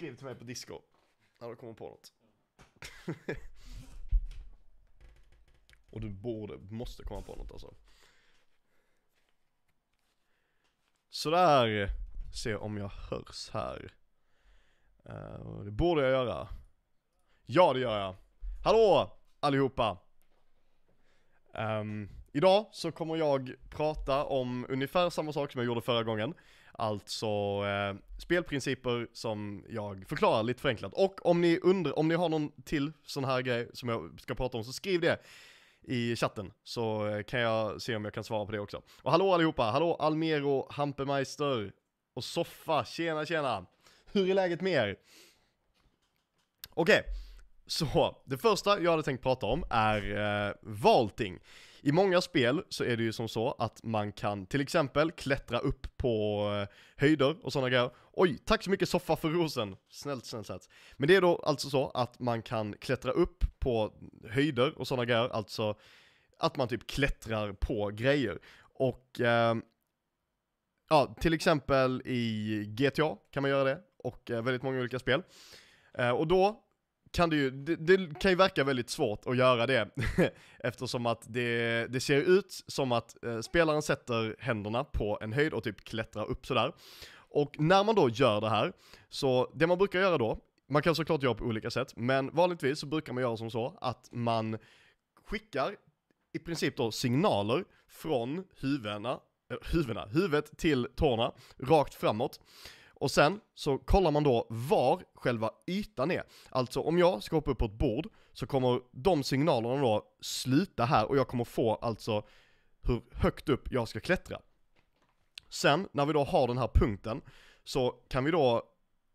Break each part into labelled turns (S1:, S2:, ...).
S1: skriv till mig på disco när du kommer på något. Och du borde, måste komma på något alltså. Sådär, se om jag hörs här. Uh, det borde jag göra. Ja det gör jag. Hallå allihopa! Um, idag så kommer jag prata om ungefär samma sak som jag gjorde förra gången. Alltså eh, spelprinciper som jag förklarar lite förenklat. Och om ni undrar, om ni har någon till sån här grej som jag ska prata om så skriv det i chatten så eh, kan jag se om jag kan svara på det också. Och hallå allihopa, hallå Almero, Hampemeister och Soffa, tjena tjena! Hur är läget med er? Okej, okay. så det första jag hade tänkt prata om är eh, Valting. I många spel så är det ju som så att man kan till exempel klättra upp på eh, höjder och sådana grejer. Oj, tack så mycket Soffa för rosen. Snällt, snällt, snällt. Men det är då alltså så att man kan klättra upp på höjder och sådana grejer, alltså att man typ klättrar på grejer. Och eh, ja, till exempel i GTA kan man göra det, och eh, väldigt många olika spel. Eh, och då kan det ju, det, det, kan ju verka väldigt svårt att göra det eftersom att det, det ser ut som att eh, spelaren sätter händerna på en höjd och typ klättrar upp sådär. Och när man då gör det här, så det man brukar göra då, man kan såklart göra på olika sätt, men vanligtvis så brukar man göra som så att man skickar i princip då signaler från huvudena, huvudena, huvudet till tårna, rakt framåt. Och sen så kollar man då var själva ytan är. Alltså om jag ska hoppa upp på ett bord så kommer de signalerna då sluta här och jag kommer få alltså hur högt upp jag ska klättra. Sen när vi då har den här punkten så kan vi då,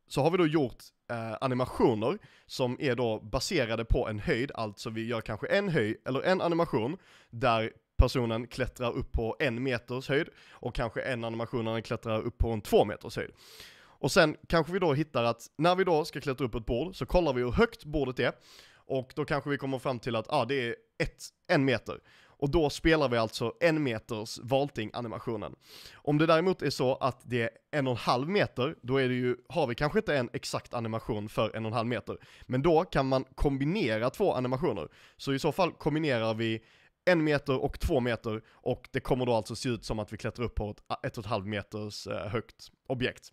S1: så har vi då gjort eh, animationer som är då baserade på en höjd, alltså vi gör kanske en höjd, eller en animation där personen klättrar upp på en meters höjd och kanske en animation när den klättrar upp på en två meters höjd. Och sen kanske vi då hittar att när vi då ska klättra upp ett bord så kollar vi hur högt bordet är och då kanske vi kommer fram till att ah, det är ett, en meter. Och då spelar vi alltså en meters valting-animationen. Om det däremot är så att det är en och en halv meter, då är det ju, har vi kanske inte en exakt animation för en och en halv meter. Men då kan man kombinera två animationer. Så i så fall kombinerar vi en meter och två meter och det kommer då alltså se ut som att vi klättrar upp på ett ett och ett halv meters eh, högt objekt.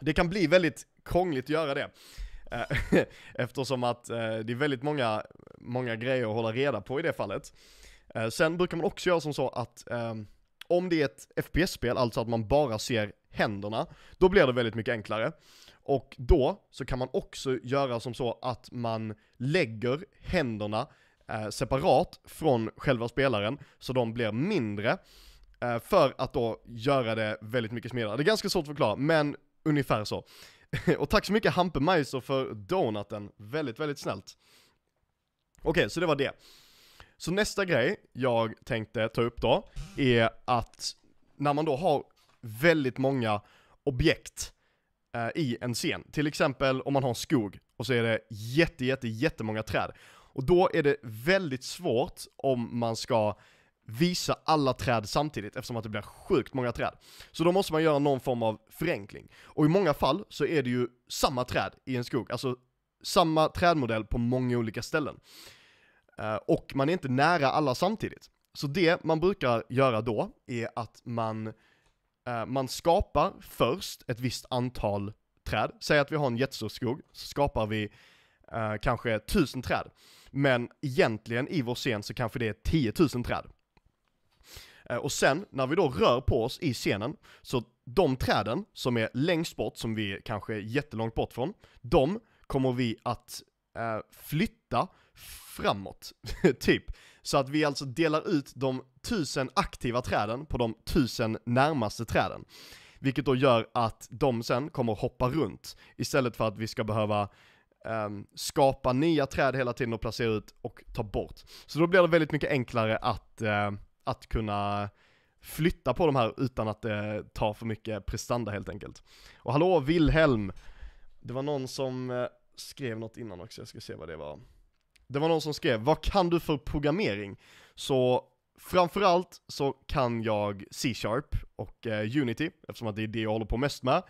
S1: Det kan bli väldigt krångligt att göra det. Eh, eftersom att eh, det är väldigt många, många grejer att hålla reda på i det fallet. Eh, sen brukar man också göra som så att om det är ett FPS-spel, alltså att man bara ser händerna, då blir det väldigt mycket enklare. Och då så kan man också göra som så att man lägger händerna separat från själva spelaren, så de blir mindre. för att då göra det väldigt mycket smidigare. Det är ganska svårt att förklara, men ungefär så. och tack så mycket Hampe Meiser för donaten, väldigt, väldigt snällt. Okej, okay, så det var det. Så nästa grej jag tänkte ta upp då, är att när man då har väldigt många objekt eh, i en scen, till exempel om man har en skog och så är det jätte, jätte, jättemånga träd. Och då är det väldigt svårt om man ska visa alla träd samtidigt eftersom att det blir sjukt många träd. Så då måste man göra någon form av förenkling. Och i många fall så är det ju samma träd i en skog, alltså samma trädmodell på många olika ställen. Eh, och man är inte nära alla samtidigt. Så det man brukar göra då är att man, eh, man skapar först ett visst antal träd. Säg att vi har en jättestor skog, så skapar vi eh, kanske tusen träd. Men egentligen i vår scen så kanske det är 10 000 träd. Eh, och sen, när vi då rör på oss i scenen, så de träden som är längst bort, som vi kanske är jättelångt bort från, de kommer vi att eh, flytta framåt, typ. Så att vi alltså delar ut de tusen aktiva träden på de tusen närmaste träden. Vilket då gör att de sen kommer hoppa runt, istället för att vi ska behöva um, skapa nya träd hela tiden och placera ut och ta bort. Så då blir det väldigt mycket enklare att uh, att kunna flytta på de här utan att det tar för mycket prestanda helt enkelt. Och hallå Wilhelm! Det var någon som eh, skrev något innan också, jag ska se vad det var. Det var någon som skrev, vad kan du för programmering? Så framförallt så kan jag C-sharp och eh, Unity, eftersom att det är det jag håller på mest med.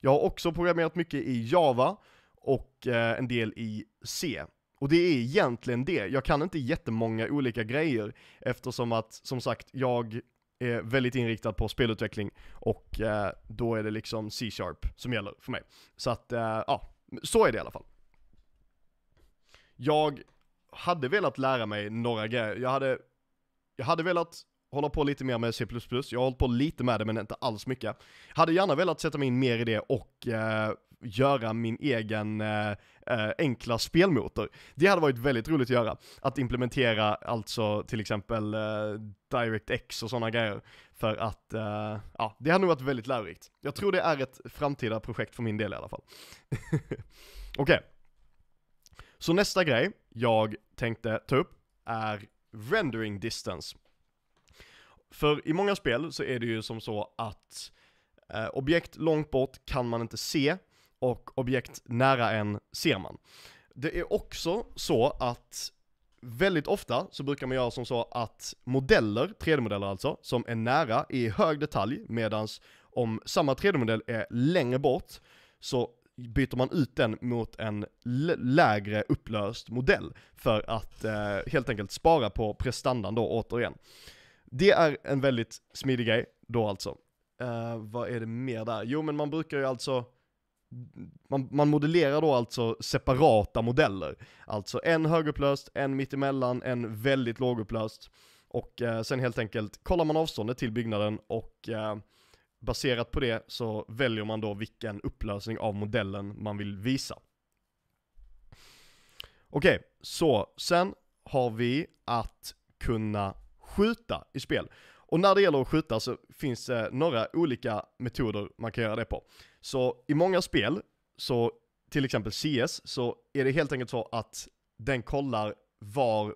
S1: Jag har också programmerat mycket i Java och eh, en del i C. Och det är egentligen det. Jag kan inte jättemånga olika grejer eftersom att, som sagt, jag är väldigt inriktad på spelutveckling och eh, då är det liksom C-sharp som gäller för mig. Så att, eh, ja, så är det i alla fall. Jag hade velat lära mig några grejer. Jag hade, jag hade velat hålla på lite mer med C++, jag har hållit på lite med det men inte alls mycket. Hade gärna velat sätta mig in mer i det och eh, göra min egen eh, eh, enkla spelmotor. Det hade varit väldigt roligt att göra. Att implementera alltså till exempel eh, DirectX och sådana grejer. För att, eh, ja, det hade nog varit väldigt lärorikt. Jag tror det är ett framtida projekt för min del i alla fall. Okej. Okay. Så nästa grej jag tänkte ta upp är rendering distance. För i många spel så är det ju som så att eh, objekt långt bort kan man inte se och objekt nära en ser man. Det är också så att väldigt ofta så brukar man göra som så att modeller, 3D-modeller alltså, som är nära i hög detalj, medans om samma 3D-modell är längre bort så byter man ut den mot en lägre upplöst modell för att eh, helt enkelt spara på prestandan då återigen. Det är en väldigt smidig grej då alltså. Eh, vad är det mer där? Jo men man brukar ju alltså man, man modellerar då alltså separata modeller. Alltså en högupplöst, en mittemellan, en väldigt lågupplöst. Och eh, sen helt enkelt kollar man avståndet till byggnaden och eh, baserat på det så väljer man då vilken upplösning av modellen man vill visa. Okej, okay, så sen har vi att kunna skjuta i spel. Och när det gäller att skjuta så finns det några olika metoder man kan göra det på. Så i många spel, så till exempel CS, så är det helt enkelt så att den kollar var,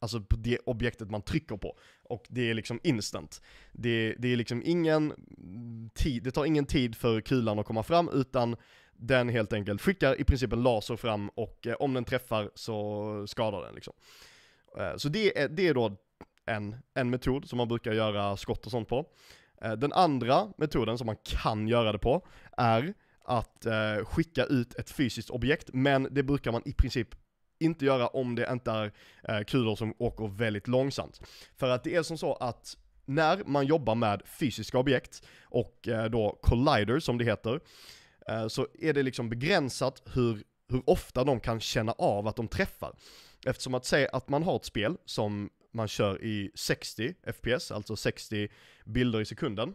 S1: alltså på det objektet man trycker på. Och det är liksom instant. Det, det är liksom ingen tid, det tar ingen tid för kulan att komma fram, utan den helt enkelt skickar i princip en laser fram och eh, om den träffar så skadar den liksom. Eh, så det är, det är då en, en metod som man brukar göra skott och sånt på. Eh, den andra metoden som man kan göra det på är att eh, skicka ut ett fysiskt objekt, men det brukar man i princip inte göra om det inte är eh, kulor som åker väldigt långsamt. För att det är som så att när man jobbar med fysiska objekt och eh, då collider som det heter, eh, så är det liksom begränsat hur, hur ofta de kan känna av att de träffar. Eftersom att säga att man har ett spel som man kör i 60 FPS, alltså 60 bilder i sekunden,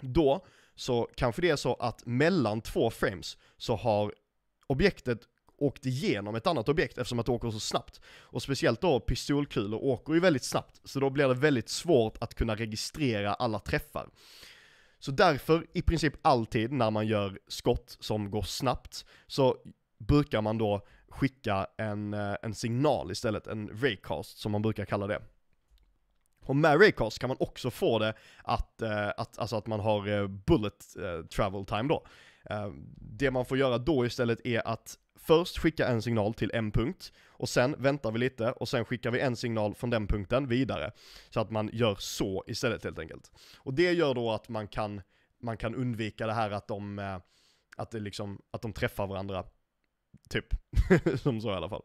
S1: då så kanske det är så att mellan två frames så har objektet åkt igenom ett annat objekt eftersom att det åker så snabbt. Och speciellt då pistolkulor åker ju väldigt snabbt, så då blir det väldigt svårt att kunna registrera alla träffar. Så därför, i princip alltid när man gör skott som går snabbt, så brukar man då skicka en, eh, en signal istället, en raycast som man brukar kalla det. Och med raycast kan man också få det att, eh, att, alltså att man har eh, bullet travel time då. Det man får göra då istället är att först skicka en signal till en punkt, och sen väntar vi lite, och sen skickar vi en signal från den punkten vidare. Så att man gör så istället helt enkelt. Och det gör då att man kan, man kan undvika det här att de, att det liksom, att de träffar varandra Typ. som så i alla fall.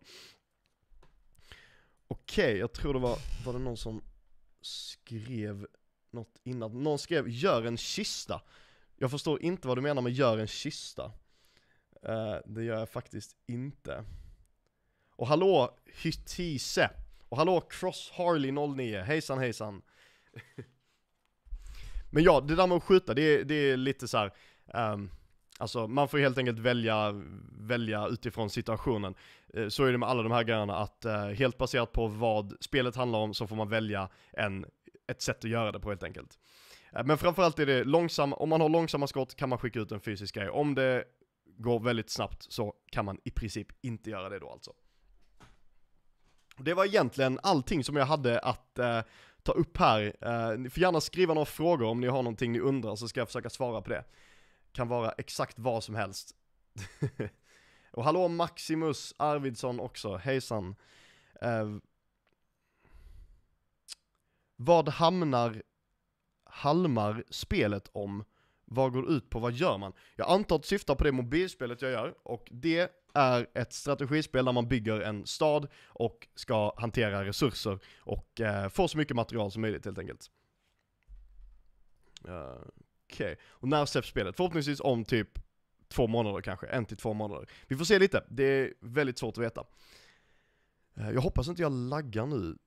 S1: Okej, okay, jag tror det var, var det någon som skrev något innan. Någon skrev 'gör en kista' Jag förstår inte vad du menar med 'gör en kista' uh, Det gör jag faktiskt inte. Och hallå Hytise! Och hallå Cross Harley 09, hejsan hejsan! Men ja, det där med att skjuta, det, det är lite så här, um, Alltså man får helt enkelt välja, välja utifrån situationen. Eh, så är det med alla de här grejerna att eh, helt baserat på vad spelet handlar om så får man välja en, ett sätt att göra det på helt enkelt. Eh, men framförallt är det långsamma, om man har långsamma skott kan man skicka ut en fysisk grej. Om det går väldigt snabbt så kan man i princip inte göra det då alltså. Det var egentligen allting som jag hade att eh, ta upp här. Eh, ni får gärna skriva några frågor om ni har någonting ni undrar så ska jag försöka svara på det kan vara exakt vad som helst. och hallå Maximus Arvidsson också, hejsan. Uh, vad hamnar Halmar spelet om? vad går det ut på, vad gör man? Jag antar att syftar på det mobilspelet jag gör, och det är ett strategispel där man bygger en stad och ska hantera resurser och eh, få så mycket material som möjligt helt enkelt. Uh, Okej, okay. och när släpps spelet? Förhoppningsvis om typ två månader kanske, en till två månader. Vi får se lite, det är väldigt svårt att veta. Eh, jag hoppas inte jag laggar nu.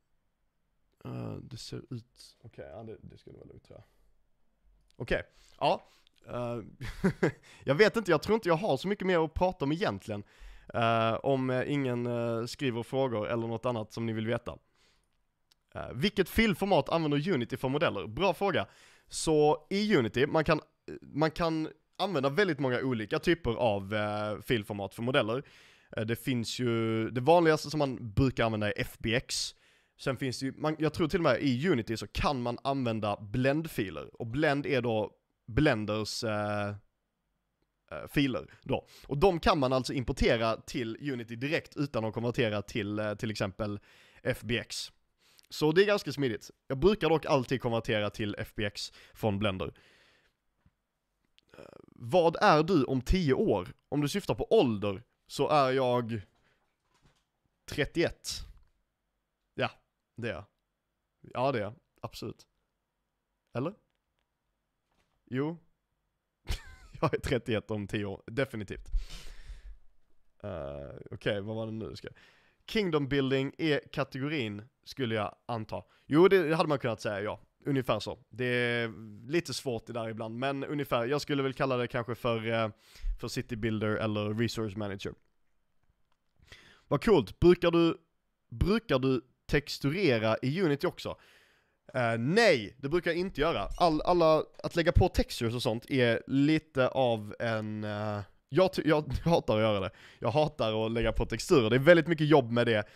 S1: Eh, det ser ut, okej, okay, ja, det, det skulle vara lugnt tror jag. Okej, okay. ja. Eh, jag vet inte, jag tror inte jag har så mycket mer att prata om egentligen. Uh, om ingen uh, skriver frågor eller något annat som ni vill veta. vilket filformat använder Unity för modeller? Bra fråga. Så i Unity, man kan, man kan använda väldigt många olika typer av eh, filformat för modeller. Eh, det finns ju, det vanligaste som man brukar använda är FBX. Sen finns det ju, man, jag tror till och med i Unity så kan man använda blendfiler. Och blend är då Blenders eh, eh, filer då. Och de kan man alltså importera till Unity direkt utan att konvertera till eh, till exempel FBX. Så det är ganska smidigt. Jag brukar dock alltid konvertera till FBX från Blender. Eh, vad är du om 10 år? Om du syftar på ålder så är jag 31. Ja, det är jag. Ja, det är jag. Absolut. Eller? Jo. jag är 31 om 10 år, definitivt. Uh, Okej, okay, vad var det nu? Ska... Kingdom building är kategorin, skulle jag anta. Jo, det hade man kunnat säga, ja. Ungefär så. Det är lite svårt det där ibland, men ungefär. Jag skulle väl kalla det kanske för, eh, för city builder eller resource manager. Vad coolt. Brukar du, brukar du texturera i Unity också? Uh, nej, det brukar jag inte göra. All, alla, att lägga på textures och sånt är lite av en... Uh, jag, jag, hatar att göra det. Jag hatar att lägga på texturer. Det är väldigt mycket jobb med det.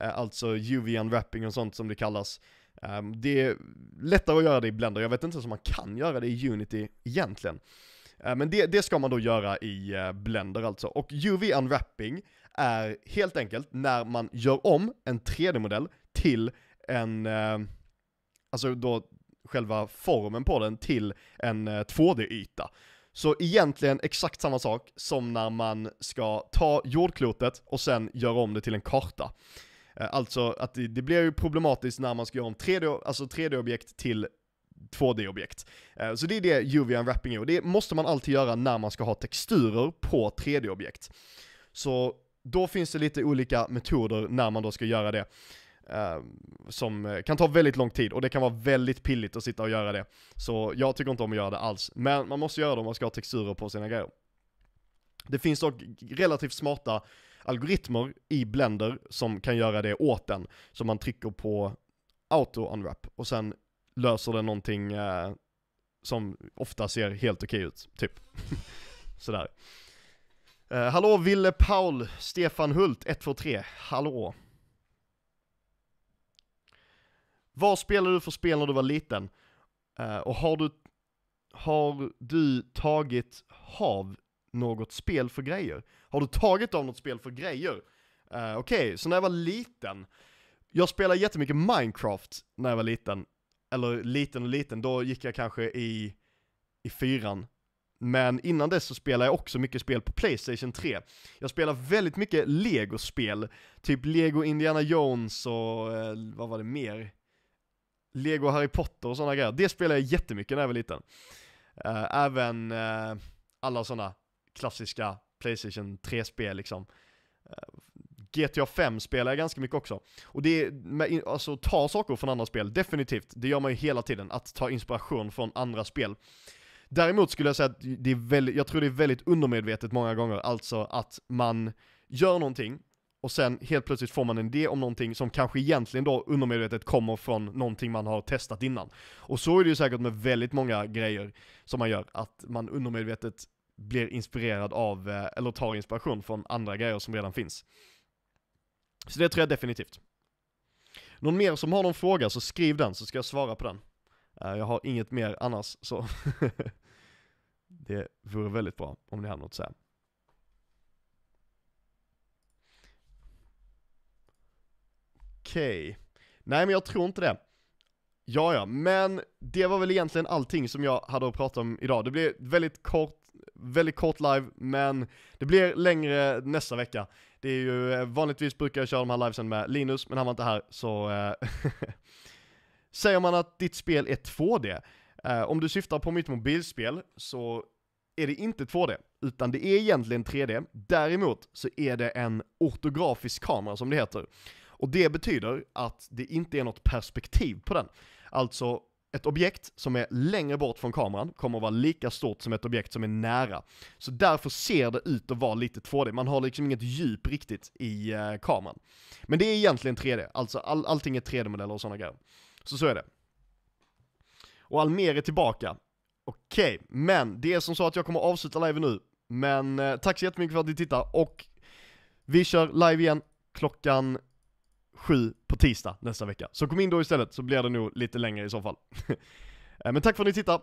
S1: Eh, alltså UV-unwrapping och sånt som det kallas. Ehm, det är lättare att göra det i Blender. Jag vet inte ens om man kan göra det i Unity egentligen. Eh, men det, det ska man då göra i eh, Blender alltså. Och UV-unwrapping är helt enkelt när man gör om en 3D-modell till en alltså då själva formen på den till en 2D-yta. Så egentligen exakt samma sak som när man ska ta jordklotet och sen göra om det till en karta. Eh, alltså att det, det blir ju problematiskt när man ska göra om 3D, alltså 3D-objekt till 2D-objekt. Eh, så det är det UV-unwrapping är, och det måste man alltid göra när man ska ha texturer på 3D-objekt. Så då finns det lite olika metoder när man då ska göra det. Uh, som eh, kan ta väldigt lång tid och det kan vara väldigt pilligt att sitta och göra det. Så jag tycker inte om att göra det alls. Men man måste göra det om man ska ha texturer på sina grejer. Det finns dock relativt smarta algoritmer i Blender som kan göra det åt den. Så man trycker på auto unwrap och sen löser den någonting uh, som ofta ser helt okej okay ut, typ. Sådär. Uh, hallå Ville Paul, Stefan Hult, 123, hallå. Vad spelade du för spel när du var liten? Uh, och har du, har du tagit av något spel för grejer? Har du tagit av något spel för grejer? Uh, Okej, okay, så när jag var liten, jag spelade jättemycket Minecraft när jag var liten. Eller liten och liten, då gick jag kanske i, i fyran. Men innan dess så spelade jag också mycket spel på Playstation 3. Jag spelar väldigt mycket Lego-spel, typ Lego Indiana Jones och eh, vad var det mer? Lego Harry Potter och sådana grejer. Det spelade jag jättemycket när jag var liten. Uh, även uh, alla sådana klassiska Playstation 3-spel liksom. Eh, uh, GTA 5 spelar jag ganska mycket också. Och det är, med, alltså ta saker från andra spel, definitivt. Det gör man ju hela tiden, att ta inspiration från andra spel. Däremot skulle jag säga att det är väldigt, jag tror det är väldigt undermedvetet många gånger, alltså att man gör någonting och sen helt plötsligt får man en idé om någonting som kanske egentligen då undermedvetet kommer från någonting man har testat innan. Och så är det ju säkert med väldigt många grejer som man gör, att man undermedvetet blir inspirerad av, eh, eller tar inspiration från andra grejer som redan finns. Så det tror jag definitivt. Någon mer som har någon fråga så skriv den så ska jag svara på den. Eh, jag har inget mer annars så det vore väldigt bra om ni har något att säga. Okej. Okay. Nej men jag tror inte det. Ja, ja, men det var väl egentligen allting som jag hade att prata om idag. Det blir väldigt kort, väldigt kort live, men det blir längre nästa vecka. Det är ju, eh, vanligtvis brukar jag köra de här livesen med Linus, men han var inte här, så eh, Säger man att ditt spel är 2D, eh, om du syftar på mitt mobilspel, så är det inte 2D, utan det är egentligen 3D. Däremot så är det en ortografisk kamera som det heter. Och det betyder att det inte är något perspektiv på den. Alltså, ett objekt som är längre bort från kameran kommer att vara lika stort som ett objekt som är nära. Så därför ser det ut att vara lite 2D, man har liksom inget djup riktigt i eh, kameran. Men det är egentligen 3D, alltså all, allting är 3D-modeller och sådana grejer. Så så är det. Och Almer är tillbaka. Okej, okay. men det är som så att jag kommer avsluta live nu. Men eh, tack så jättemycket för att ni tittar och vi kör live igen klockan sju på tisdag nästa vecka. Så kom in då istället så blir det nog lite längre i så fall. Eh, men tack för att ni tittar.